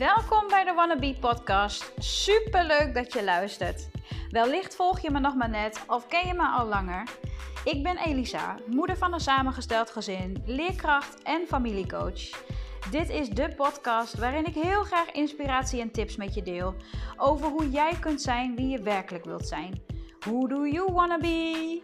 Welkom bij de Wannabe Podcast. Super leuk dat je luistert. Wellicht volg je me nog maar net of ken je me al langer. Ik ben Elisa, moeder van een samengesteld gezin, leerkracht en familiecoach. Dit is de podcast waarin ik heel graag inspiratie en tips met je deel over hoe jij kunt zijn wie je werkelijk wilt zijn. Who do you wanna be?